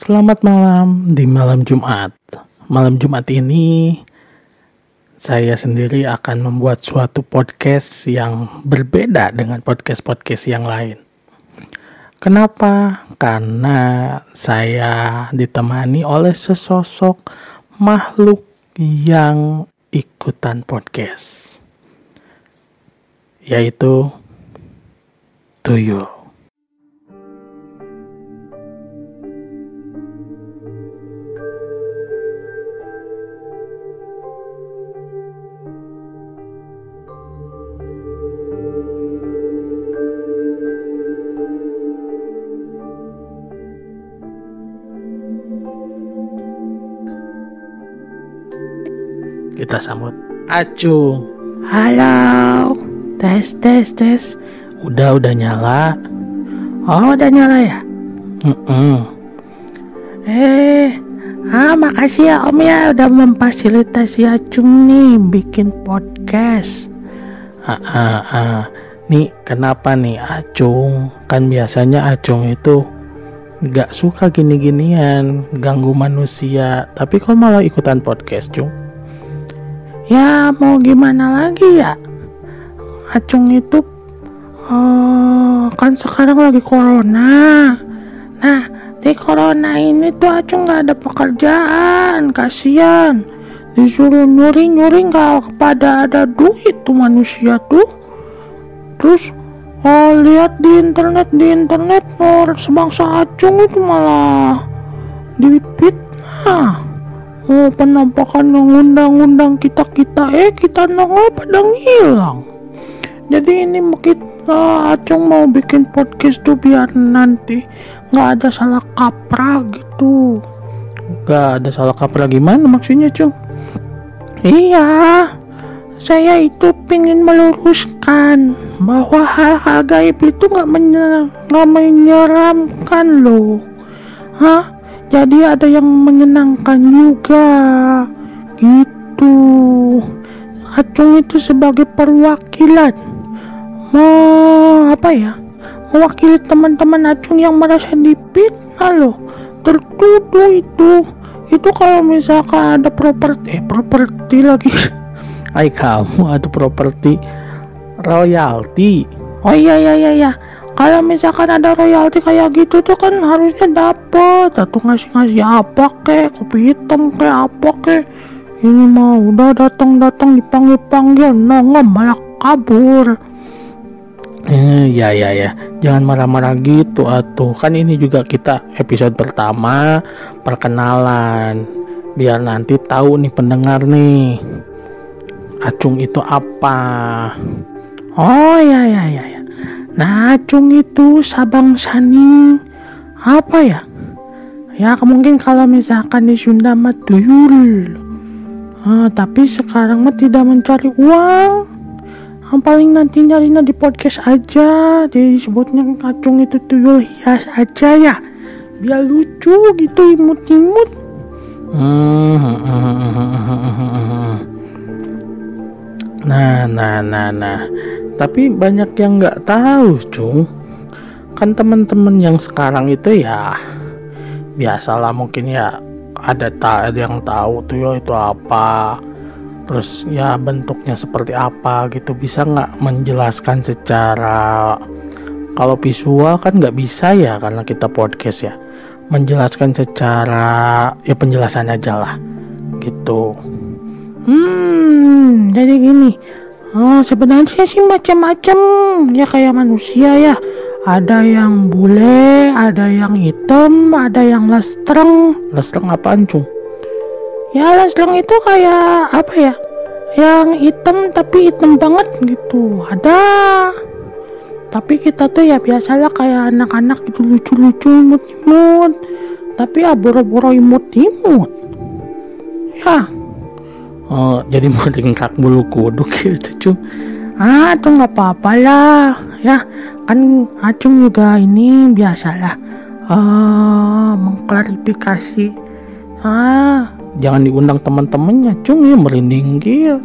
Selamat malam di malam Jumat. Malam Jumat ini saya sendiri akan membuat suatu podcast yang berbeda dengan podcast-podcast yang lain. Kenapa? Karena saya ditemani oleh sesosok makhluk yang ikutan podcast, yaitu tuyul. Kita sambut Acung. Halo. Tes tes tes. Udah udah nyala. Oh udah nyala ya. Mm -mm. Eh, ah makasih ya Om ya udah memfasilitasi Acung nih bikin podcast. Ah, ah, ah. Nih kenapa nih Acung? Kan biasanya Acung itu nggak suka gini-ginian, ganggu manusia. Tapi kok malah ikutan podcast, Cung? Ya mau gimana lagi ya? Acung itu uh, kan sekarang lagi corona. Nah di corona ini tuh Acung nggak ada pekerjaan kasihan. Disuruh nyuri-nyuri nggak pada ada duit tuh manusia tuh. Terus oh, lihat di internet di internet oh, sebangsa Acung itu malah dipitnah oh penampakan yang undang-undang kita kita eh kita nongol pada ngilang jadi ini kita acung mau bikin podcast tuh biar nanti nggak ada salah kaprah gitu. Nggak ada salah kaprah gimana maksudnya cung iya saya itu ingin meluruskan bahwa hal-hal gaib itu nggak menyer menyeramkan loh. Hah jadi ada yang menyenangkan juga. Gitu. Acung itu sebagai perwakilan. Mau apa ya? Mewakili teman-teman Acung yang merasa dipitnah loh. Tertuduh itu. Itu kalau misalkan ada properti eh properti lagi. Ay kamu ada properti royalti. Oh iya iya iya iya kalau misalkan ada royalti kayak gitu tuh kan harusnya dapet. Atau ngasih-ngasih apa kek? Kopi hitam kayak apa kek? Ini mah udah datang-datang dipanggil-panggil nongol malah kabur. Eh ya ya ya. Jangan marah-marah gitu atuh. Kan ini juga kita episode pertama perkenalan. Biar nanti tahu nih pendengar nih acung itu apa. Oh ya ya ya ya Nah, Cung itu Sabang Saning apa ya? Ya mungkin kalau misalkan di Sunda mah tuyul. Ah, tapi sekarang mah tidak mencari uang. Yang paling nanti nyarinya di podcast aja. Jadi sebutnya kacung itu tuyul hias aja ya. Biar lucu gitu imut-imut. Nah, nah, nah, nah. Tapi banyak yang nggak tahu cung. Kan teman-teman yang sekarang itu ya biasalah mungkin ya ada tak ada yang tahu tuh itu apa? Terus ya bentuknya seperti apa? Gitu. Bisa nggak menjelaskan secara kalau visual kan nggak bisa ya karena kita podcast ya. Menjelaskan secara ya penjelasan aja lah. Gitu hmm jadi gini Oh, sebenarnya sih macam-macam ya kayak manusia ya. Ada yang bule, ada yang hitam, ada yang lestreng. Lestreng apaan, Cung? Ya, lestreng itu kayak apa ya? Yang hitam tapi hitam banget gitu. Ada. Tapi kita tuh ya biasalah kayak anak-anak itu lucu-lucu imut-imut. Tapi ya boro-boro imut-imut. Ya, oh jadi mau dengkak bulu kuduk gitu cum ah tuh nggak apa-apa lah. Ya kan acung juga ini biasalah ah mengklarifikasi. Ah jangan diundang teman-temannya cung ya merinding gitu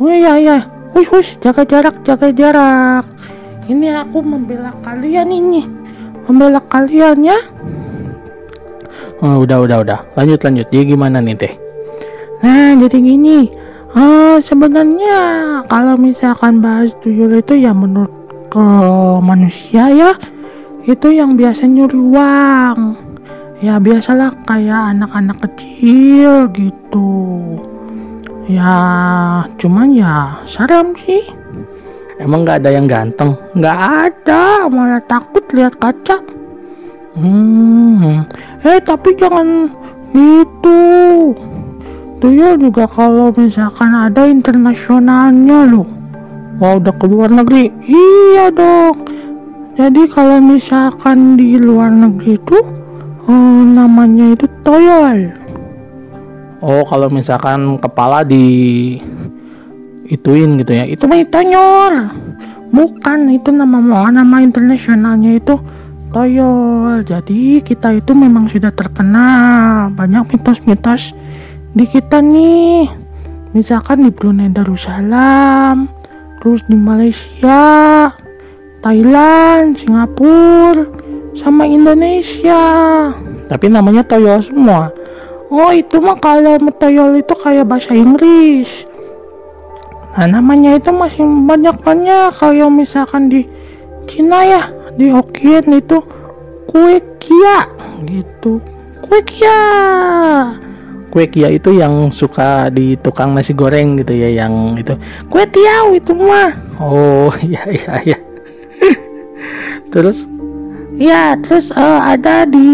oh iya iya. Hush hush jaga jarak jaga jarak. Ini aku membela kalian ini. Membela kalian ya. Oh, udah, udah, udah. Lanjut, lanjut. Jadi gimana nih teh? Nah, jadi gini. Uh, sebenarnya kalau misalkan bahas tuyul itu ya menurut ke manusia ya itu yang biasa nyuri uang. Ya biasalah kayak anak-anak kecil gitu. Ya cuman ya serem sih. Emang nggak ada yang ganteng? Nggak ada malah takut lihat kaca. Hmm eh tapi jangan itu tuyul juga kalau misalkan ada internasionalnya loh. Wah udah keluar negeri? Iya dong jadi kalau misalkan di luar negeri itu oh, namanya itu toyol. Oh kalau misalkan kepala di ituin gitu ya? Itu mah tonyol bukan itu nama nama internasionalnya itu toyol. Jadi kita itu memang sudah terkenal. Banyak mitos-mitos di kita nih misalkan di Brunei Darussalam terus di Malaysia Thailand Singapura sama Indonesia. Tapi namanya toyol semua. Oh itu mah kalau toyol itu kayak bahasa Inggris. Nah namanya itu masih banyak-banyak. Kalau misalkan di Cina ya di Hokkien itu kue kia gitu. Kue kia kue kia itu yang suka di tukang nasi goreng gitu ya yang itu. Kue tiaw itu mah. Oh iya iya iya. Terus? Ya terus uh, ada di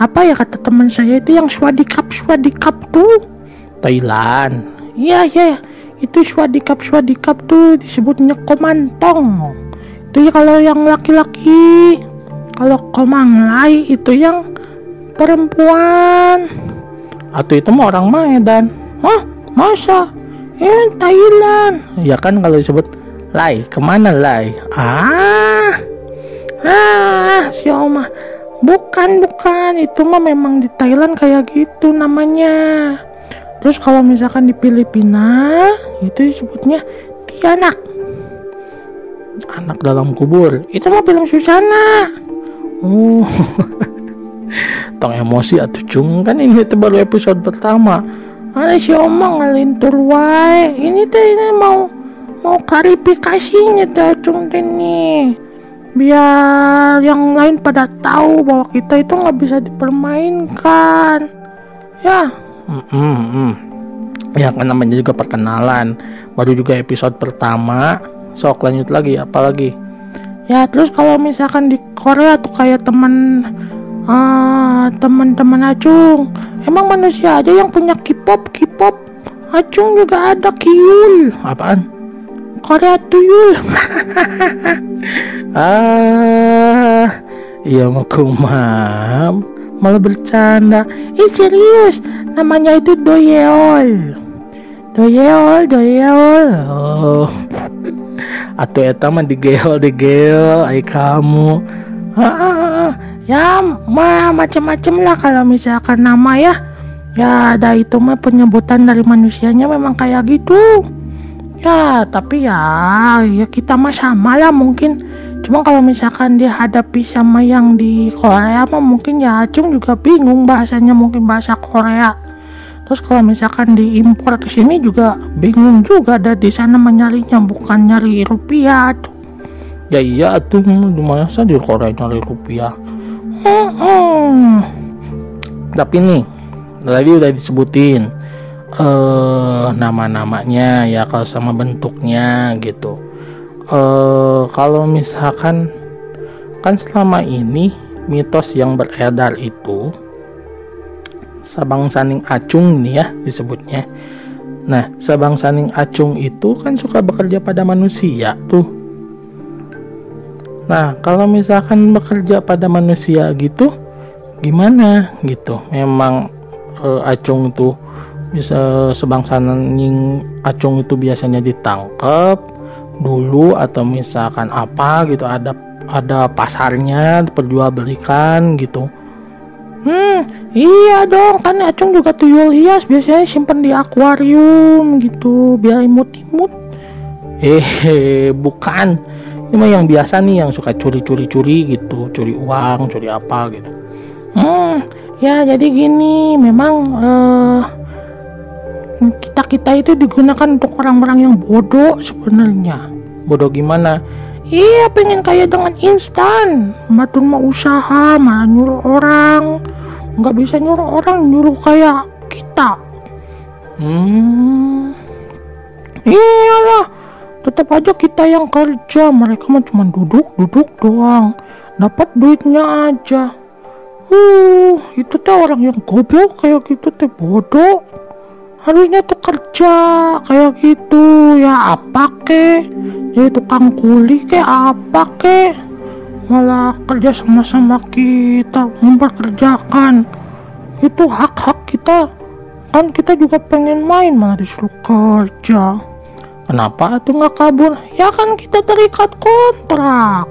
apa ya kata teman saya itu yang swadikap swadikap tuh? Thailand. Iya iya itu swadikap swadikap tuh disebutnya komantong itu ya kalau yang laki-laki kalau komanglai itu yang perempuan atau itu mau orang Medan Hah? Masa? Eh Thailand. Ya kan kalau disebut lai. Ke mana lai? Ah. Ah si Oma bukan bukan. Itu mah memang di Thailand kayak gitu namanya. Terus kalau misalkan di Filipina itu disebutnya tianak. Anak dalam kubur. Itu mah film Susana. Oh tong emosi atau cung. Kan ini itu baru episode pertama. Ada si omong ngalintur wae. Ini teh ini mau mau klarifikasinya dah cung nih. Biar yang lain pada tahu bahwa kita itu nggak bisa dipermainkan. Ya. Mm -mm. ya kan namanya juga perkenalan. Baru juga episode pertama. Sok lanjut lagi apalagi ya terus kalau misalkan di Korea tuh kayak teman ah teman-teman Acung. Emang manusia aja yang punya K-pop K-pop. Acung juga ada Kyul. Apaan? Korea tuyul. Ah iya mau kumam malah bercanda. Ih serius? Namanya itu doyeol. Doyeol doyeol. Oh. Atau eta mah digeol digeol ay kamu. Ah, ah, ah. Ya mah macam-macam lah kalau misalkan nama ya. Ya ada itu mah penyebutan dari manusianya memang kayak gitu. Ya tapi ya ya kita mah sama lah mungkin. Cuma kalau misalkan dihadapi sama yang di Korea mah mungkin ya Acung juga bingung bahasanya mungkin bahasa Korea. Terus kalau misalkan diimpor ke sini juga bingung juga ada di sana menyarinya bukan nyari rupiah tuh ya iya tuh masa di Korea nyari rupiah. Tapi nih tadi udah disebutin uh, nama-namanya ya kalau sama bentuknya gitu. Uh, kalau misalkan kan selama ini mitos yang beredar itu Sabang Saning Acung nih ya disebutnya. Nah, Sabang Saning Acung itu kan suka bekerja pada manusia tuh. Nah, kalau misalkan bekerja pada manusia gitu, gimana gitu? Memang e, Acung tuh bisa sebangsa nying acung itu biasanya ditangkap dulu atau misalkan apa gitu ada ada pasarnya perjualbelikan gitu. Hmm iya dong kan acung juga tuyul hias biasanya simpen di akuarium gitu biar imut-imut. Eh bukan mah yang biasa nih yang suka curi-curi-curi gitu curi uang curi apa gitu. Hmm ya jadi gini memang uh, kita kita itu digunakan untuk orang-orang yang bodoh sebenarnya. Bodoh gimana? Iya pengen kaya dengan instan. Matun mau usaha malah nyuruh orang. Nggak bisa nyuruh orang nyuruh kayak kita. Hmm. Iyalah tetap aja kita yang kerja. Mereka mah cuma duduk duduk doang. Dapat duitnya aja. Uh itu tuh orang yang goblok kayak gitu teh bodoh. Harusnya tuh kerja kayak gitu. Ya apa ke? Jadi tukang kuli ke apa ke? Malah kerja sama-sama kita memperkerjakan. Itu hak-hak kita. Kan kita juga pengen main malah disuruh kerja kenapa tuh nggak kabur? Ya kan kita terikat kontrak.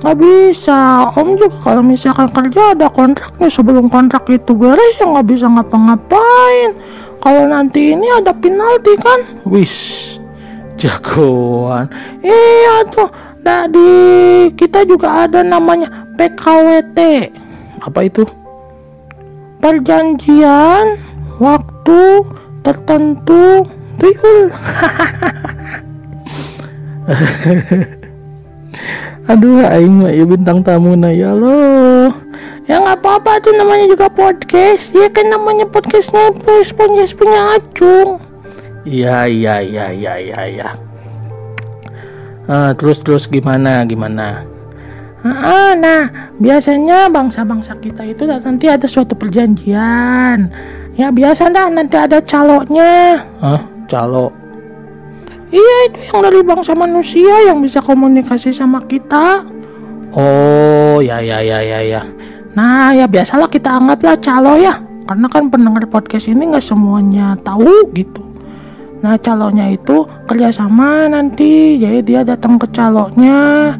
Nggak bisa. Om juga kalau misalkan kerja ada kontraknya. Sebelum kontrak itu beres ya nggak bisa ngapa-ngapain. Kalau nanti ini ada penalti kan? Wis jagoan. Iya tuh. Di kita juga ada namanya PKWT apa itu? Perjanjian waktu tertentu tuyul aduh aing ya bintang tamu na ya loh ya nggak apa-apa tuh namanya juga podcast. Ya kan namanya podcastnya punya punya acung. Iya iya iya iya iya ya. uh, terus terus gimana gimana? Ah, nah biasanya bangsa-bangsa kita itu nanti ada suatu perjanjian. Ya biasa dah nanti ada caloknya. Hah? Calo. Iya itu yang dari bangsa manusia yang bisa komunikasi sama kita. Oh ya ya ya ya ya. Nah ya biasalah kita anggaplah calo ya. Karena kan pendengar podcast ini nggak semuanya tahu gitu. Nah calonnya itu kerjasama nanti. Jadi dia datang ke calonnya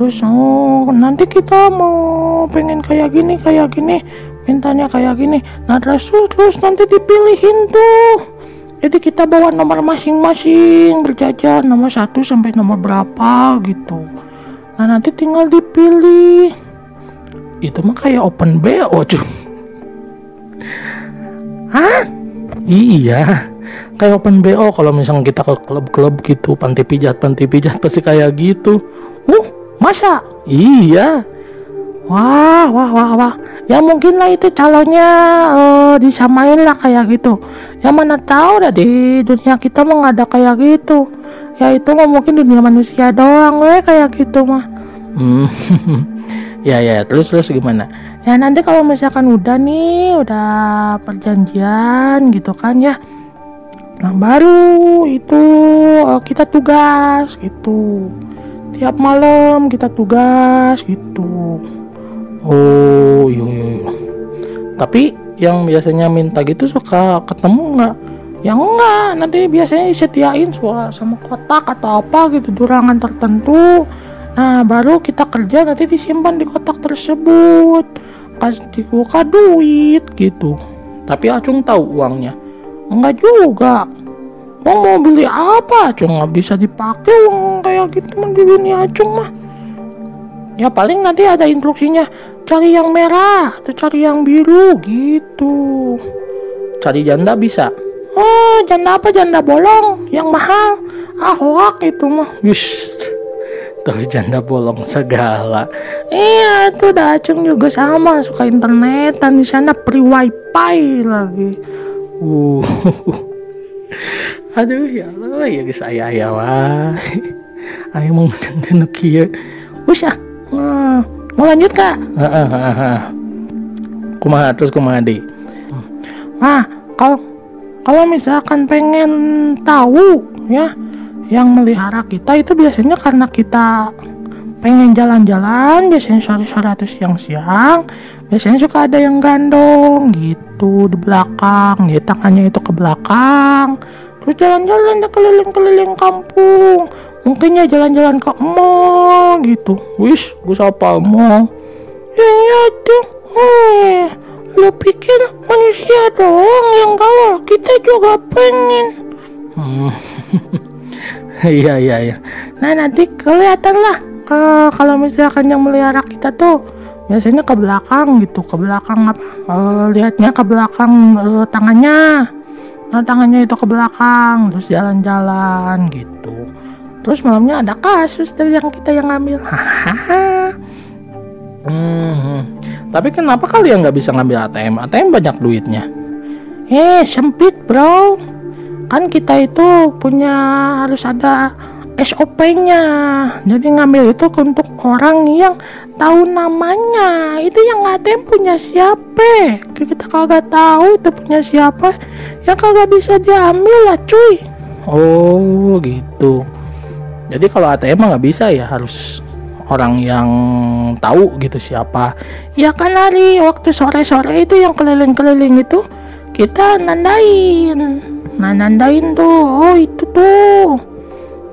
Terus oh nanti kita mau pengen kayak gini kayak gini. Mintanya kayak gini. Nah terus terus nanti dipilihin tuh jadi kita bawa nomor masing-masing berjajar nomor satu sampai nomor berapa gitu. Nah nanti tinggal dipilih. Itu mah kayak open BO cuy Hah? Iya. Kayak open BO kalau misalnya kita ke klub-klub gitu panti pijat panti pijat pasti kayak gitu. Uh masa? Iya. Wah wah wah wah. Ya mungkin lah itu calonnya uh, disamain lah kayak gitu ya mana tahu dah di dunia kita mah nggak ada kayak gitu. Ya itu nggak mungkin dunia manusia doang weh kayak gitu mah. Hmm. Ya ya terus terus gimana? Ya nanti kalau misalkan udah nih udah perjanjian gitu kan ya. Nah baru itu uh, kita tugas gitu. Tiap malam kita tugas gitu. Oh iya iya, iya. tapi yang biasanya minta gitu suka ketemu nggak ya enggak nanti biasanya disetiain sama kotak atau apa gitu durangan tertentu Nah, baru kita kerja nanti disimpan di kotak tersebut. Kasih buka duit gitu. Tapi Acung tahu uangnya. Enggak juga. Mau mau beli apa? Acung nggak bisa dipakai uang kayak gitu mah di dunia Acung mah. Ya paling nanti ada instruksinya cari yang merah atau cari yang biru gitu. Cari janda bisa. Oh, janda apa? Janda bolong yang mahal. Ah, hoak itu mah. Wish terus janda bolong segala iya tuh Dacung juga sama suka internetan di sana free wifi lagi uh aduh ya Allah ya guys ayah ya wah ayah mau janda kia usah uh, mau lanjut kak? Kumaha terus kumaha di? Ah kalau kalau misalkan pengen tahu ya yang melihara kita itu biasanya karena kita pengen jalan-jalan biasanya sore-sore atau siang-siang biasanya suka ada yang gandong gitu di belakang ya tangannya itu ke belakang terus jalan-jalan keliling-keliling kampung mungkin ya jalan-jalan ke mall gitu. Wis gue sapa mall. Iya tuh eh lu pikir manusia doang yang galau? Kita juga pengen. Hmm. iya iya iya. Nah nanti kelihatan lah kalau misalkan yang melihara kita tuh biasanya ke belakang gitu. Ke belakang apa? Uh, lihatnya ke belakang uh, tangannya. Nah tangannya itu ke belakang terus jalan-jalan gitu terus malamnya ada kasus dari yang kita yang ngambil. Hahaha hmm, tapi kenapa kalian nggak bisa ngambil ATM? ATM banyak duitnya. Eh sempit bro. Kan kita itu punya harus ada SOP-nya jadi ngambil itu untuk orang yang tahu namanya. Itu yang ATM punya siapa? Kita kagak tahu itu punya siapa. Yang kagak bisa diambil lah cuy. Oh gitu jadi kalau ATM mah nggak bisa ya harus orang yang tahu gitu siapa. Ya kan hari waktu sore-sore itu yang keliling-keliling itu kita nandain. Nah nandain tuh oh itu tuh.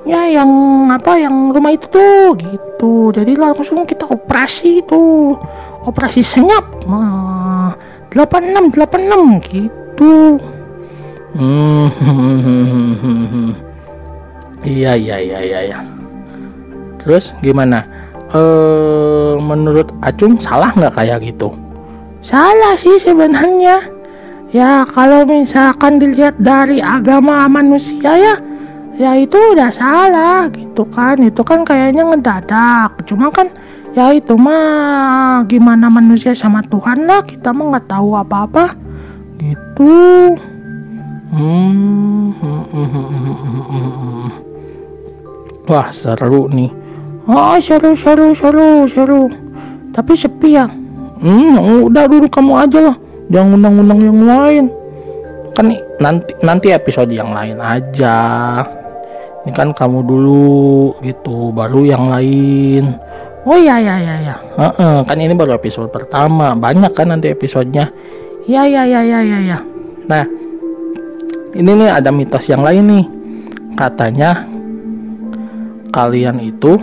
Ya yang apa yang rumah itu tuh gitu. Jadi langsung kita operasi itu operasi senyap. Nah, 86 86 gitu. Hmm iya iya iya iya ya. terus gimana? Eh menurut Acung salah nggak kayak gitu? Salah sih sebenarnya. Ya kalau misalkan dilihat dari agama manusia ya ya itu udah salah gitu kan. Itu kan kayaknya ngedadak. Cuma kan ya itu mah gimana manusia sama Tuhan lah kita mah nggak tahu apa-apa. Gitu. Hmm, wah seru nih. Oh seru seru seru seru. Tapi sepi ya? Hmm udah dulu kamu aja lah. Jangan undang-undang yang lain. Kan nanti nanti episode yang lain aja. Ini kan kamu dulu gitu. Baru yang lain. Oh ya ya ya ya uh -uh, kan ini baru episode pertama. Banyak kan nanti episodenya. Ya ya ya ya ya ya nah ini nih ada mitos yang lain nih. Katanya kalian itu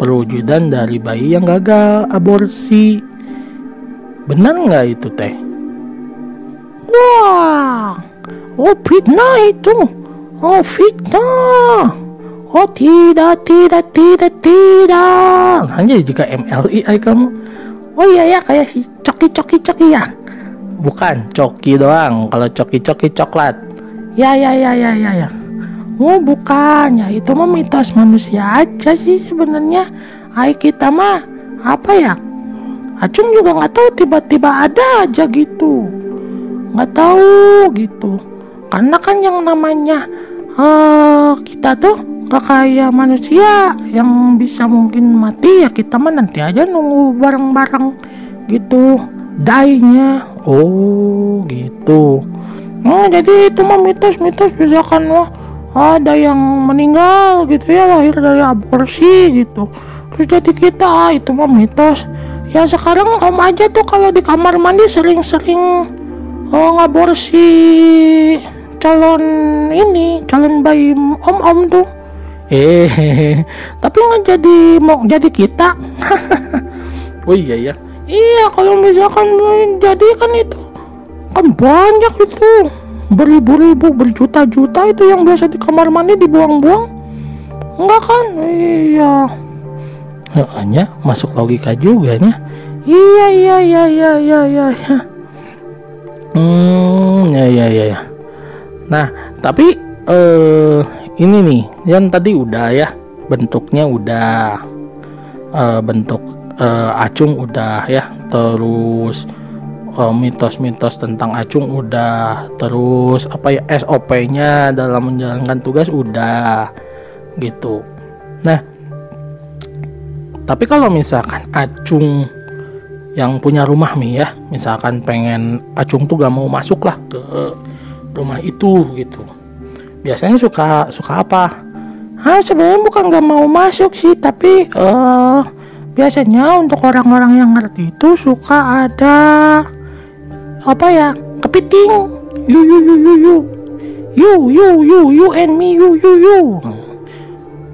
perwujudan dari bayi yang gagal aborsi benar nggak itu teh Wah, oh fitnah itu. Oh fitnah. Oh tidak, tidak, tidak, tidak. Hanya juga MLI ay kamu. Oh iya ya kayak si coki coki coki ya. Bukan coki doang. Kalau coki coki coklat. Ya ya ya ya ya ya. Oh bukan. Ya itu mah mitos manusia aja sih sebenarnya. Ay kita mah apa ya? Acung juga nggak tahu tiba-tiba ada aja gitu. Nggak tahu gitu. Karena kan yang namanya uh, kita tuh gak kayak manusia yang bisa mungkin mati ya kita mah nanti aja nunggu bareng-bareng gitu. Dainya. Oh gitu. Oh jadi itu mah mitos-mitos misalkan wah ada yang meninggal gitu ya lahir dari aborsi gitu. Terus jadi kita ah, itu mah mitos. Ya sekarang om aja tuh kalau di kamar mandi sering-sering oh ngaborsi calon ini calon bayi om om tuh. Eh tapi nggak jadi mau jadi kita. Oh iya ya iya kalau misalkan jadi kan itu kan banyak itu beribu-ribu berjuta-juta itu yang biasa di kamar mandi dibuang-buang enggak kan iya hanya masuk logika juga nya iya iya iya iya iya iya Hmm, ya ya ya. ya. Nah, tapi eh ini nih, yang tadi udah ya, bentuknya udah uh, bentuk uh, acung udah ya, terus mitos-mitos uh, tentang acung udah, terus apa ya SOP-nya dalam menjalankan tugas udah. Gitu. Nah, tapi kalau misalkan acung yang punya rumah nih ya misalkan pengen acung tuh gak mau masuk lah ke rumah itu gitu. Biasanya suka suka apa? Ah sebenarnya bukan gak mau masuk sih tapi uh, biasanya untuk orang-orang yang ngerti itu suka ada apa ya? Kepiting. You you you you you you you you you and me you you you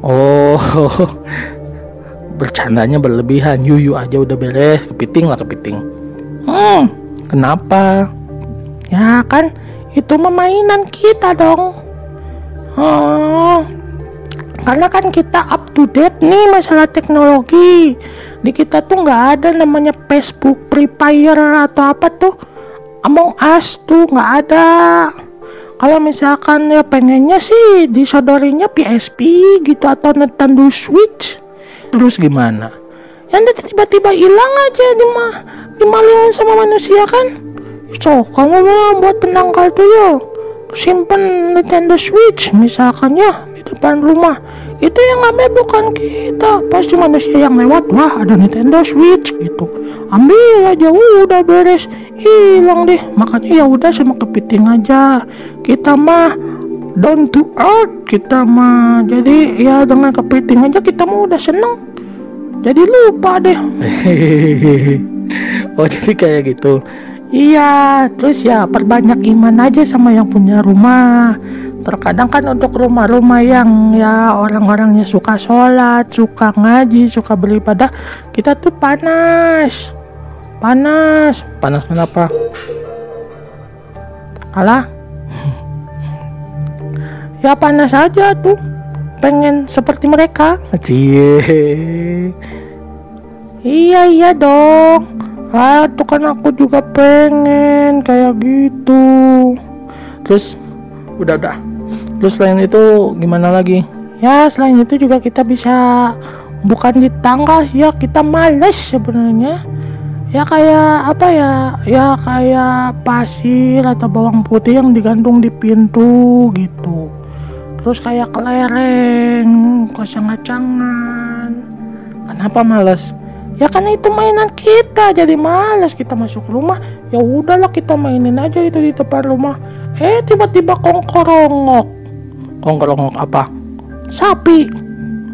oh bercandanya berlebihan. Yuyu aja udah beres. Kepiting lah kepiting. Hmm kenapa? Ya kan itu memainan kita dong. Oh karena kan kita up to date nih masalah teknologi. Di kita tuh nggak ada namanya Facebook Free Fire atau apa tuh Among Us tuh nggak ada. Kalau misalkan ya pengennya sih disodorinya PSP gitu atau Nintendo Switch. Terus gimana? Yang tiba-tiba hilang aja di mah dimalingin sama manusia kan? So kamu mau buat penangkal tuh yo simpen Nintendo Switch misalkan ya di depan rumah. Itu yang ngambil bukan kita. Pasti manusia yang lewat wah ada Nintendo Switch gitu ambil aja udah beres. Hilang deh. Makanya ya udah sama kepiting aja. Kita mah down to earth kita mah. Jadi ya dengan kepiting aja kita mah udah seneng. Jadi lupa deh. Oh jadi kayak gitu. Iya terus ya perbanyak iman aja sama yang punya rumah. Terkadang kan untuk rumah-rumah yang ya orang-orangnya suka sholat suka ngaji suka beribadah kita tuh panas panas. Panas kenapa? Kalah. Ya panas aja tuh. Pengen seperti mereka. Cie. Iya iya dong. Ah tuh kan aku juga pengen kayak gitu. Terus udah udah. Terus selain itu gimana lagi? Ya selain itu juga kita bisa bukan di tangga ya. Kita males sebenarnya ya kayak apa ya? Ya kayak pasir atau bawang putih yang digantung di pintu gitu. Terus kayak kelereng kacang-kacangan kenapa males? Ya kan itu mainan kita jadi males kita masuk rumah. Ya udahlah kita mainin aja itu di depan rumah. Eh tiba-tiba kongkorongok. Kongkorongok apa? Sapi.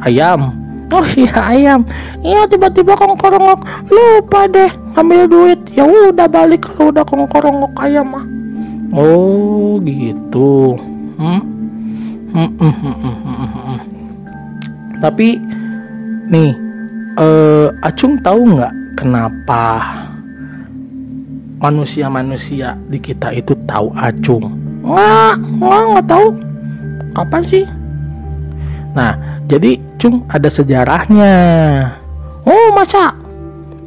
Ayam oh iya ayam. Iya tiba-tiba kongkorongok. Lupa deh ambil duit. Ya udah balik kalau udah kongkorongok ayam mah. Oh gitu. Hmm? Hmm, hmm, hmm, hmm, hmm, hmm. tapi nih uh, acung tahu nggak kenapa manusia-manusia di kita itu tahu acung? Nggak nggak nggak tahu. Kapan sih? Nah jadi cung ada sejarahnya. Oh masa?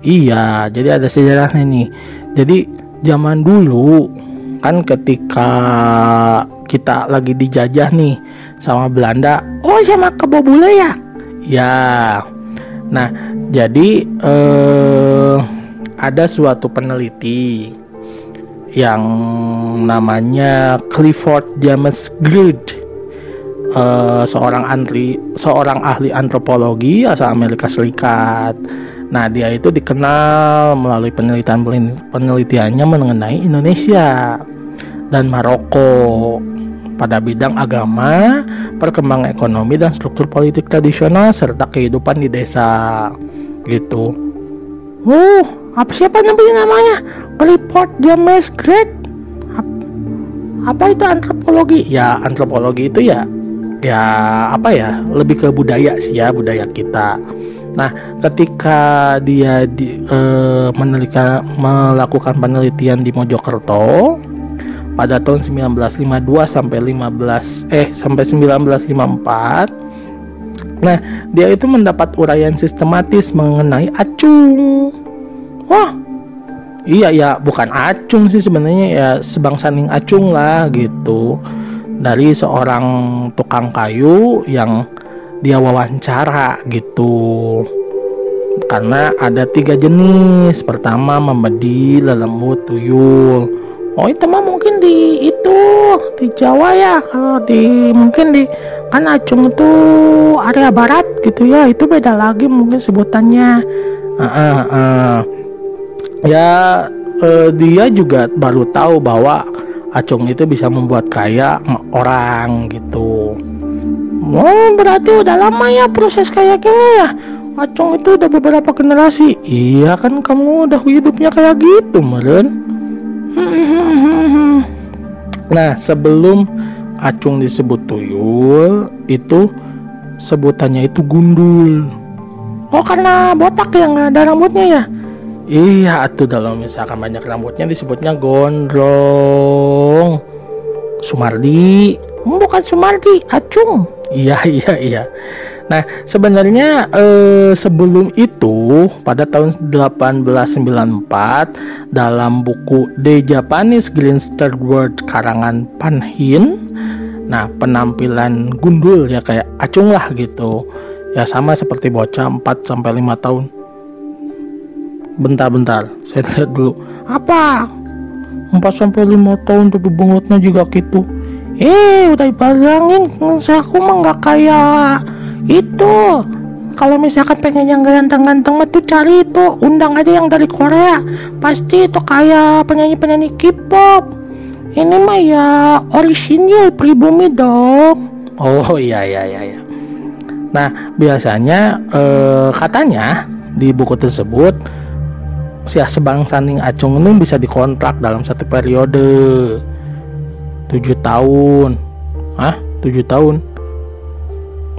Iya jadi ada sejarahnya nih. Jadi zaman dulu kan ketika kita lagi dijajah nih sama Belanda oh sama kebobule ya? Ya. Nah jadi eh, ada suatu peneliti yang namanya Clifford James Good uh, seorang antri seorang ahli antropologi asal Amerika Serikat. Nah, dia itu dikenal melalui penelitian penelitiannya mengenai Indonesia dan Maroko pada bidang agama, perkembangan ekonomi dan struktur politik tradisional serta kehidupan di desa. Gitu. Uh, apa siapa namanya? Clifford James Great. Apa itu antropologi? Ya, antropologi itu ya ya apa ya lebih ke budaya sih ya budaya kita. Nah ketika dia di, e, menelika, melakukan penelitian di Mojokerto pada tahun 1952 sampai 15 eh sampai 1954 nah dia itu mendapat uraian sistematis mengenai acung. Wah iya ya bukan acung sih sebenarnya ya sebangsa ning acung lah gitu dari seorang tukang kayu yang dia wawancara gitu. Karena ada tiga jenis. Pertama membedi lelembut tuyul. Oh itu mah mungkin di itu di Jawa ya. Kalau di mungkin di kan Acung itu area barat gitu ya. Itu beda lagi mungkin sebutannya. Uh, uh, uh. ya uh, dia juga baru tahu bahwa acung itu bisa membuat kaya orang gitu. Oh berarti udah lama ya proses kayak gini ya. Acung itu udah beberapa generasi. Iya kan kamu udah hidupnya kayak gitu meren. Nah sebelum acung disebut tuyul itu sebutannya itu gundul. Oh karena botak yang ada rambutnya ya Iya tuh kalau misalkan banyak rambutnya disebutnya gondrong. Sumardi. Hmm, bukan Sumardi, Acung. Iya iya iya. Nah, sebenarnya eh, sebelum itu pada tahun 1894 dalam buku The Japanese Gangster World karangan Panhin, nah penampilan gundul ya kayak acung lah gitu. Ya sama seperti bocah 4 sampai 5 tahun. Bentar-bentar, saya lihat dulu. Apa? 4 sampai 5 tahun tapi bengotnya juga gitu. Eh, udah dibayangin, aku mah nggak kayak itu kalau misalkan pengen yang ganteng-ganteng tuh cari itu undang aja yang dari Korea pasti itu kayak penyanyi-penyanyi K-pop ini mah ya orisinil pribumi dong oh iya iya iya iya nah biasanya eh, katanya di buku tersebut si Sebang Saning Acung ini bisa dikontrak dalam satu periode tujuh tahun ah tujuh tahun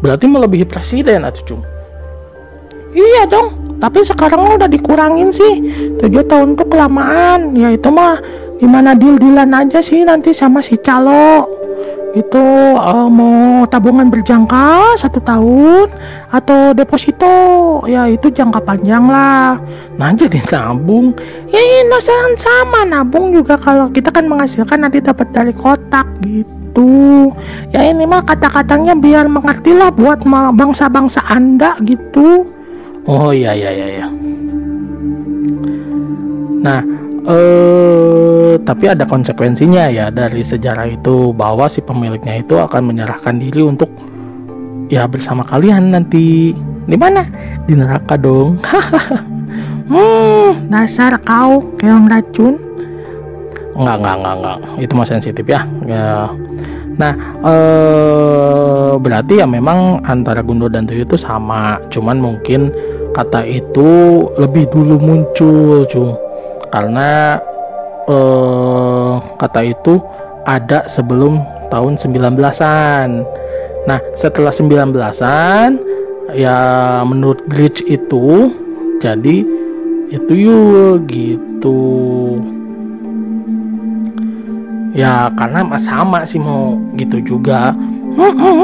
Berarti melebihi presiden atau cung? Iya dong, tapi sekarang udah dikurangin sih. Tujuh tahun tuh kelamaan. Ya itu mah gimana deal-dealan aja sih nanti sama si calo itu uh, mau tabungan berjangka satu tahun atau deposito? Ya itu jangka panjang lah. Nah jadi nabung. Ya ini sama nabung juga kalau kita kan menghasilkan nanti dapat dari kotak gitu. Ya ini mah kata-katanya biar mengerti lah buat bangsa-bangsa anda gitu. Oh iya iya iya ya. nah eh tapi ada konsekuensinya ya dari sejarah itu bahwa si pemiliknya itu akan menyerahkan diri untuk ya bersama kalian nanti. Di mana? Di neraka dong. Hmm dasar kau keong racun. Enggak enggak enggak enggak. Itu masih sensitif ya. Ya. Nah, eh, berarti ya memang antara Gundo dan Tuyul itu sama, cuman mungkin kata itu lebih dulu muncul, cu. Karena eh, kata itu ada sebelum tahun 19-an. Nah, setelah 19-an ya menurut Glitch itu jadi itu yuk gitu. Ya karena sama sih mau gitu juga.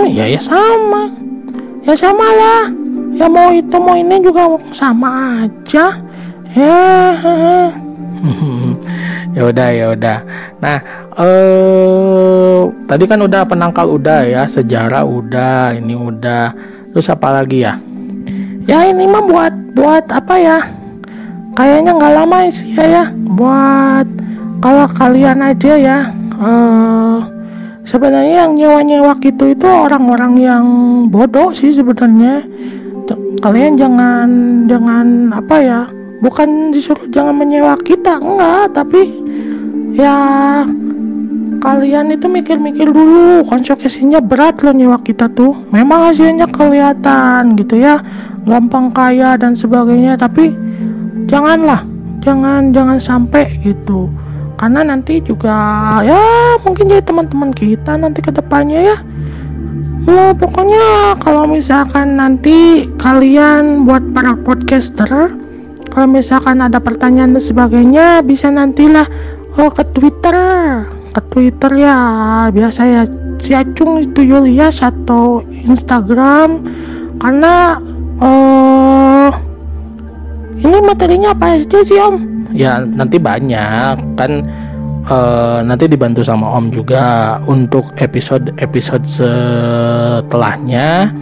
Ya ya sama. Ya sama lah. Ya mau itu mau ini juga sama aja. Ya ya udah ya udah. Nah eh tadi kan udah penangkal udah ya sejarah udah ini udah. Terus apa lagi ya? Ya ini mah buat buat apa ya? Kayaknya nggak lama sih ya ya. Buat kalau kalian aja ya. Uh, sebenarnya yang nyewa-nyewa gitu itu orang-orang yang bodoh sih sebenarnya. Kalian jangan jangan apa ya bukan disuruh jangan menyewa kita enggak. Tapi ya kalian itu mikir-mikir dulu. Konsekuensinya berat loh nyewa kita tuh. Memang hasilnya kelihatan gitu ya. Gampang kaya dan sebagainya. Tapi janganlah. Jangan jangan sampai gitu. Karena nanti juga ya mungkin jadi teman-teman kita nanti ke depannya ya. Ya pokoknya kalau misalkan nanti kalian buat para podcaster kalau misalkan ada pertanyaan dan sebagainya bisa nantilah. Oh ke Twitter. Ke Twitter ya. Biasa ya. Si Acung itu Julius atau Instagram. Karena uh, ini materinya apa aja sih om? Ya nanti banyak. Kan uh, nanti dibantu sama Om juga untuk episode-episode setelahnya.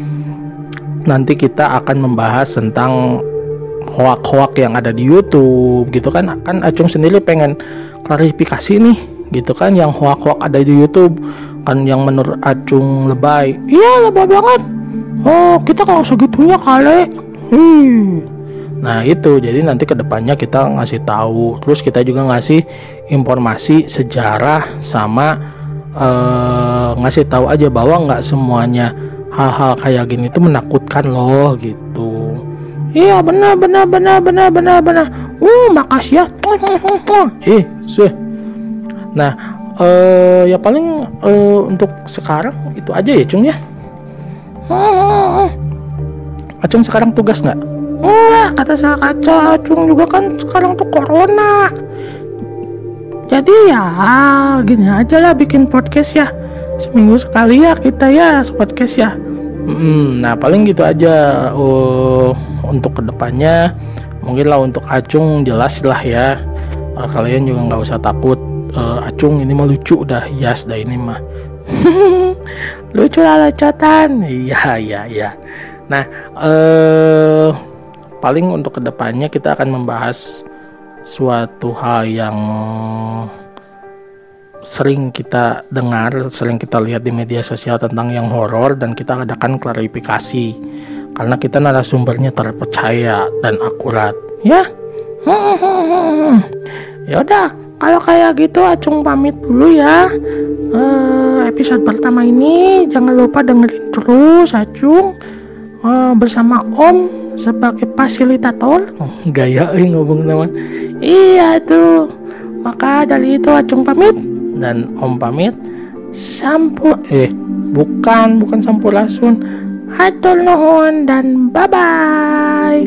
Nanti kita akan membahas tentang hoak-hoak yang ada di YouTube gitu kan. Kan Acung sendiri pengen klarifikasi nih gitu kan yang hoak-hoak ada di YouTube. Kan yang menurut Acung lebay. Iya lebay banget. Oh kita kalau segitunya kali. Hmm. Nah itu. Jadi nanti ke depannya kita ngasih tahu, terus kita juga ngasih informasi sejarah sama uh, ngasih tahu aja bahwa nggak semuanya hal-hal kayak gini itu menakutkan loh gitu. Iya benar benar benar benar benar benar. Uh makasih ya. Eh sih. Nah uh, ya paling uh, untuk sekarang itu aja ya cung ya. Acung sekarang tugas nggak? Wah, kata saya kaca acung juga kan sekarang tuh corona. Jadi ya gini aja lah bikin podcast ya. Seminggu sekali ya kita ya podcast ya. Hmm, nah paling gitu aja uh, untuk ke depannya mungkin lah untuk acung jelas lah ya. Uh, kalian juga nggak usah takut. Uh, acung ini mah lucu dah hias dah ini mah. Lucu lah lecotan iya iya iya. Nah uh, paling untuk ke depannya kita akan membahas suatu hal yang sering kita dengar, sering kita lihat di media sosial tentang yang horor dan kita adakan klarifikasi karena kita narasumbernya terpercaya dan akurat. Ya? Ya udah kalau kayak gitu acung pamit dulu ya. Uh, episode pertama ini jangan lupa dengerin terus acung. Uh, bersama om sebagai fasilitator. Oh, gaya eh, ngomong nama iya tuh. Maka dari itu acung pamit dan om pamit. Sampur eh bukan bukan sampurasun Hatol noon dan bye-bye!